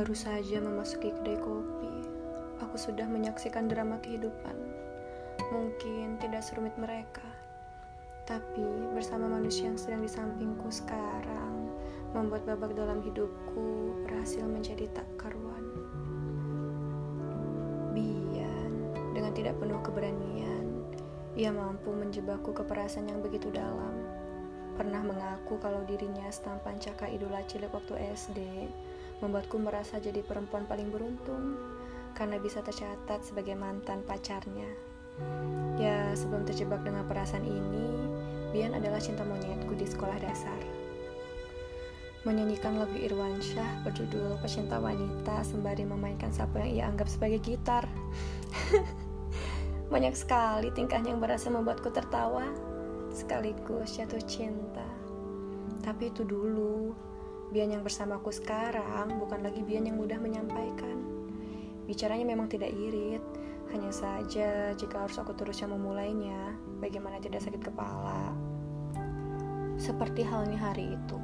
Baru saja memasuki kedai kopi, aku sudah menyaksikan drama kehidupan. Mungkin tidak serumit mereka, tapi bersama manusia yang sedang di sampingku sekarang, membuat babak dalam hidupku berhasil menjadi tak karuan. Bian, dengan tidak penuh keberanian, ia mampu menjebakku ke perasaan yang begitu dalam. Pernah mengaku kalau dirinya setampan caka idola cilik waktu SD, membuatku merasa jadi perempuan paling beruntung karena bisa tercatat sebagai mantan pacarnya. Ya, sebelum terjebak dengan perasaan ini, Bian adalah cinta monyetku di sekolah dasar. Menyanyikan lagu Irwansyah berjudul Pecinta Wanita sembari memainkan sapu yang ia anggap sebagai gitar. Banyak sekali tingkahnya yang berasa membuatku tertawa, sekaligus jatuh cinta. Tapi itu dulu, Bian yang bersamaku sekarang bukan lagi Bian yang mudah menyampaikan. Bicaranya memang tidak irit, hanya saja jika harus aku terus yang memulainya, bagaimana tidak sakit kepala. Seperti halnya hari itu.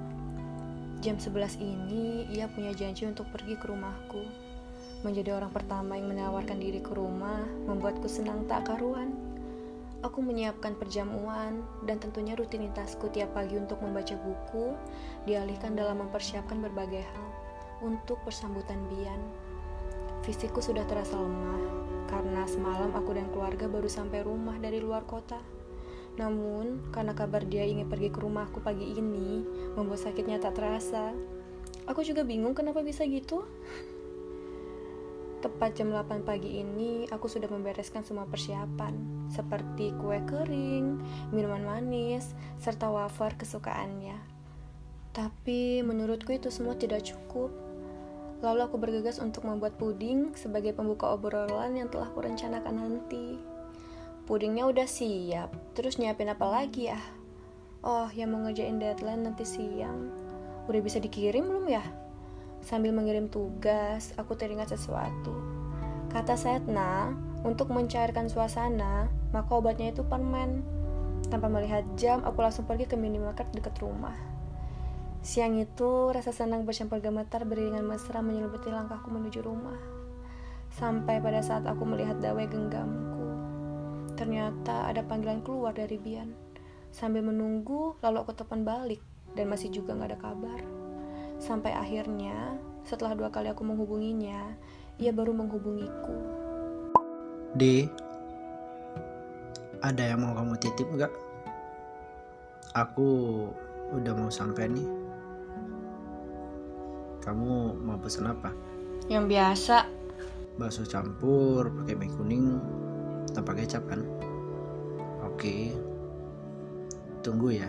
Jam 11 ini, ia punya janji untuk pergi ke rumahku. Menjadi orang pertama yang menawarkan diri ke rumah, membuatku senang tak karuan. Aku menyiapkan perjamuan dan tentunya rutinitasku tiap pagi untuk membaca buku dialihkan dalam mempersiapkan berbagai hal untuk persambutan Bian. Fisikku sudah terasa lemah karena semalam aku dan keluarga baru sampai rumah dari luar kota. Namun, karena kabar dia ingin pergi ke rumahku pagi ini, membuat sakitnya tak terasa. Aku juga bingung kenapa bisa gitu. Tepat jam 8 pagi ini, aku sudah membereskan semua persiapan, seperti kue kering, minuman manis, serta wafer kesukaannya. Tapi menurutku itu semua tidak cukup. Lalu aku bergegas untuk membuat puding sebagai pembuka obrolan yang telah kurencanakan nanti. Pudingnya udah siap, terus nyiapin apa lagi ya? Oh, yang mau ngerjain deadline nanti siang. Udah bisa dikirim belum ya? Sambil mengirim tugas, aku teringat sesuatu. Kata Setna, untuk mencairkan suasana, maka obatnya itu permen. Tanpa melihat jam, aku langsung pergi ke minimarket dekat rumah. Siang itu, rasa senang bercampur gemetar beriringan mesra menyelimuti langkahku menuju rumah. Sampai pada saat aku melihat dawai genggamku. Ternyata ada panggilan keluar dari Bian. Sambil menunggu, lalu aku telepon balik dan masih juga gak ada kabar. Sampai akhirnya, setelah dua kali aku menghubunginya, ia baru menghubungiku. D, ada yang mau kamu titip gak? Aku udah mau sampai nih. Kamu mau pesen apa? Yang biasa. Bakso campur pakai mie kuning tanpa kecap kan? Oke. Tunggu ya.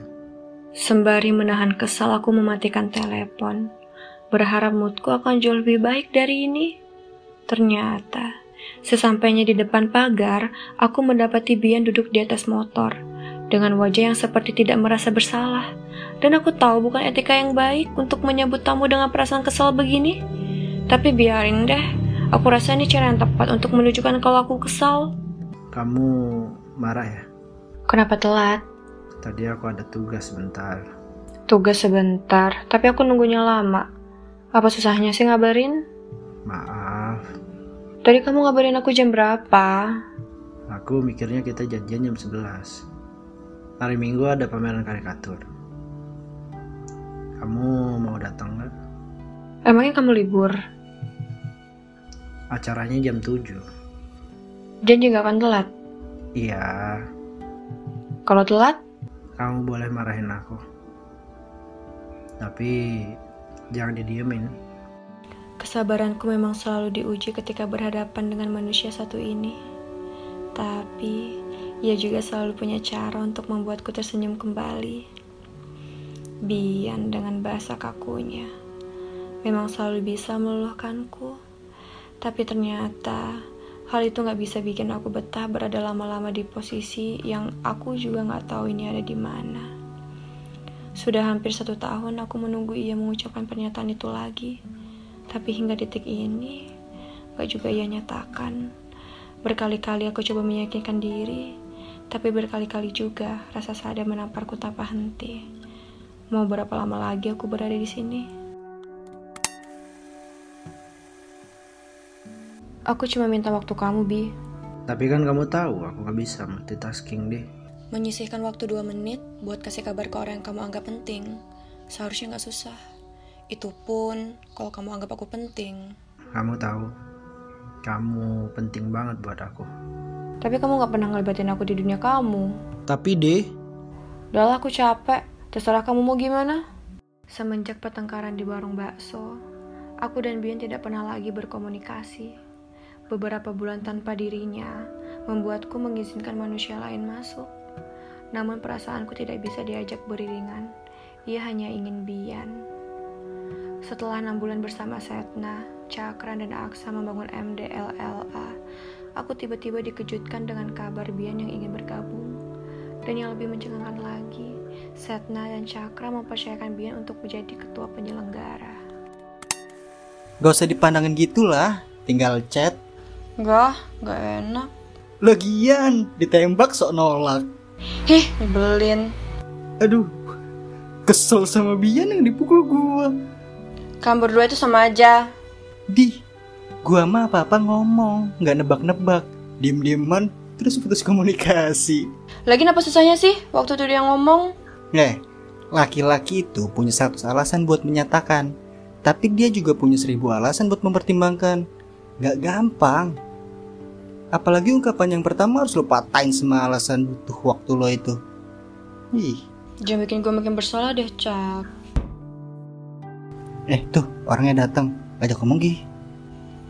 Sembari menahan kesal, aku mematikan telepon. Berharap moodku akan jauh lebih baik dari ini. Ternyata, sesampainya di depan pagar, aku mendapati Bian duduk di atas motor dengan wajah yang seperti tidak merasa bersalah. Dan aku tahu bukan etika yang baik untuk menyambut tamu dengan perasaan kesal begini. Tapi biarin deh, aku rasa ini cara yang tepat untuk menunjukkan kalau aku kesal. Kamu marah ya? Kenapa telat? Tadi aku ada tugas sebentar. Tugas sebentar, tapi aku nunggunya lama. Apa susahnya sih ngabarin? Maaf, Tadi kamu ngabarin aku jam berapa? aku mikirnya kita janjian jam 11. Hari Minggu ada pameran karikatur. Kamu mau datang nggak? Emangnya kamu libur? Acaranya jam 7. Janji gak akan telat? Iya, Kalau telat, kamu boleh marahin aku. Tapi jangan didiemin. kesabaranku memang selalu diuji ketika berhadapan dengan manusia satu ini. Tapi, ia juga selalu punya cara untuk membuatku tersenyum kembali. Bian dengan bahasa kakunya memang selalu bisa meluluhkanku. Tapi ternyata hal itu nggak bisa bikin aku betah berada lama-lama di posisi yang aku juga nggak tahu ini ada di mana. Sudah hampir satu tahun aku menunggu ia mengucapkan pernyataan itu lagi. Tapi hingga detik ini, gak juga ia nyatakan. Berkali-kali aku coba meyakinkan diri, tapi berkali-kali juga rasa sadar menamparku tanpa henti. Mau berapa lama lagi aku berada di sini? Aku cuma minta waktu kamu, Bi. Tapi kan kamu tahu aku gak bisa multitasking deh. Menyisihkan waktu dua menit buat kasih kabar ke orang yang kamu anggap penting. Seharusnya nggak susah. Itu pun kalau kamu anggap aku penting. Kamu tahu, kamu penting banget buat aku. Tapi kamu nggak pernah ngelibatin aku di dunia kamu. Tapi deh, Udahlah aku capek. Terserah kamu mau gimana. Semenjak pertengkaran di warung bakso, aku dan Bian tidak pernah lagi berkomunikasi. Beberapa bulan tanpa dirinya membuatku mengizinkan manusia lain masuk. Namun perasaanku tidak bisa diajak beriringan. Ia hanya ingin Bian. Setelah enam bulan bersama Setna, Cakran dan Aksa membangun MDLLA, aku tiba-tiba dikejutkan dengan kabar Bian yang ingin bergabung. Dan yang lebih mencengangkan lagi, Setna dan Cakra mempercayakan Bian untuk menjadi ketua penyelenggara. Gak usah dipandangin gitulah, tinggal chat. Enggak, enggak enak. Lagian ditembak sok nolak. Hih, nyebelin. Aduh, kesel sama Bian yang dipukul gua. Kamu berdua itu sama aja. Di, gua mah apa-apa ngomong, nggak nebak-nebak. Diem-dieman, terus putus komunikasi. Lagi apa susahnya sih waktu itu dia ngomong? Eh, laki-laki itu punya satu alasan buat menyatakan. Tapi dia juga punya seribu alasan buat mempertimbangkan. Gak gampang. Apalagi ungkapan yang pertama harus lo patahin semua alasan butuh waktu lo itu. Ih, Jangan bikin gue makin bersalah deh, Cak. eh tuh orangnya datang. Ajak ngomong Gi.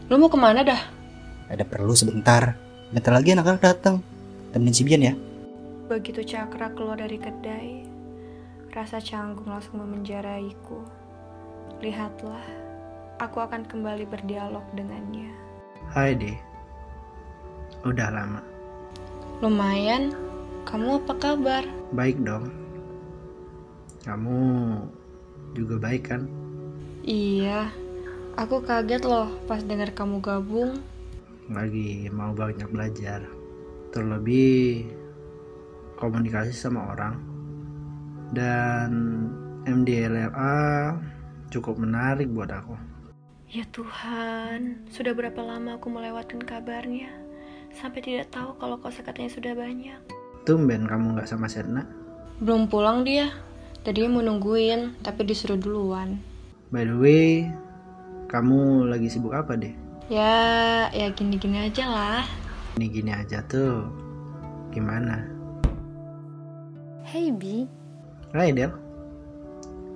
Lu mau ke mana dah? Ada perlu sebentar. Bentar lagi anak-anak datang. Temenin si Bian ya. Begitu Cakra keluar dari kedai, rasa canggung langsung memenjaraiku. Lihatlah, aku akan kembali berdialog dengannya. hai deh. Udah lama. Lumayan, kamu apa kabar? Baik dong. Kamu juga baik kan? Iya, aku kaget loh pas dengar kamu gabung. Lagi mau banyak belajar. Terlebih komunikasi sama orang. Dan MDLLA cukup menarik buat aku. Ya Tuhan, sudah berapa lama aku melewatkan kabarnya? Sampai tidak tahu kalau kosakatanya sudah banyak. Tumben kamu nggak sama Setna. Belum pulang dia. Tadinya mau nungguin, tapi disuruh duluan. By the way, kamu lagi sibuk apa deh? Ya, ya gini-gini aja lah. Ini gini aja tuh. Gimana? Hey Bi, Hai Del.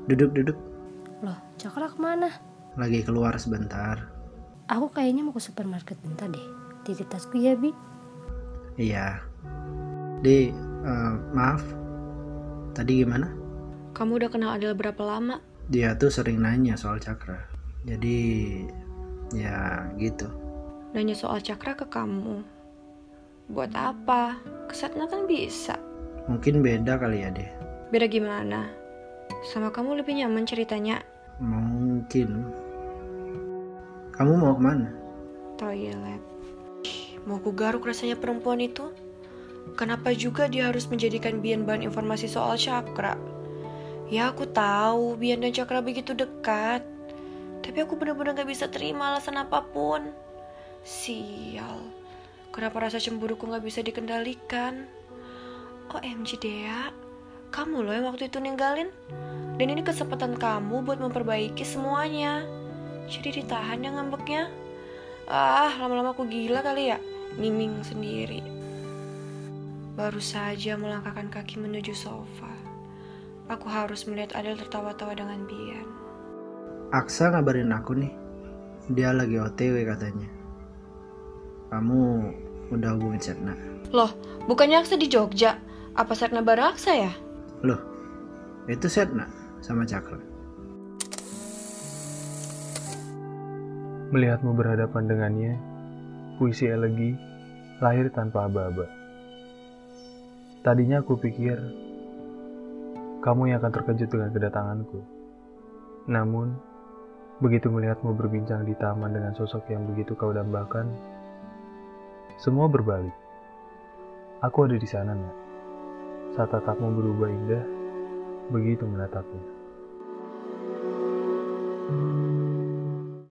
Duduk-duduk. loh Cakra ke mana? Lagi keluar sebentar. Aku kayaknya mau ke supermarket bentar deh. Titip tasku ya Bi. Iya. Di, eh, maaf. Tadi gimana? Kamu udah kenal Adel berapa lama? Dia tuh sering nanya soal cakra. Jadi, ya gitu. Nanya soal cakra ke kamu. Buat apa? Kesatna kan bisa. Mungkin beda kali ya deh. Beda gimana? Sama kamu lebih nyaman ceritanya Mungkin. Kamu mau ke mana? toilet. Mau ku garuk rasanya perempuan itu. Kenapa juga dia harus menjadikan Bian bahan informasi soal cakra? Ya aku tahu Bian dan cakra begitu dekat. Tapi aku benar-benar gak bisa terima alasan apa pun. Sial. Kenapa rasa cemburuku gak bisa dikendalikan? OMG Dea, kamu loh yang waktu itu ninggalin. Dan ini kesempatan kamu buat memperbaiki semuanya. Jadi ditahan ya ngambeknya. Ah, lama-lama aku gila kali ya, miming sendiri. Baru saja melangkahkan kaki menuju sofa. Aku harus melihat Adel tertawa-tawa dengan Bian. Aksa ngabarin aku nih. Dia lagi OTW katanya. Kamu udah hubungin Setna. Loh, bukannya Aksa di Jogja? Apa Setna bareng Aksa ya? Loh, itu Setna sama Cakra. Melihatmu berhadapan dengannya, puisi elegi lahir tanpa aba-aba. Tadinya aku pikir kamu yang akan terkejut dengan kedatanganku. Namun, begitu melihatmu berbincang di taman dengan sosok yang begitu kau dambakan, semua berbalik. Aku ada di sana, Nak. Saat tatapmu berubah indah, begitu menatapnya. thank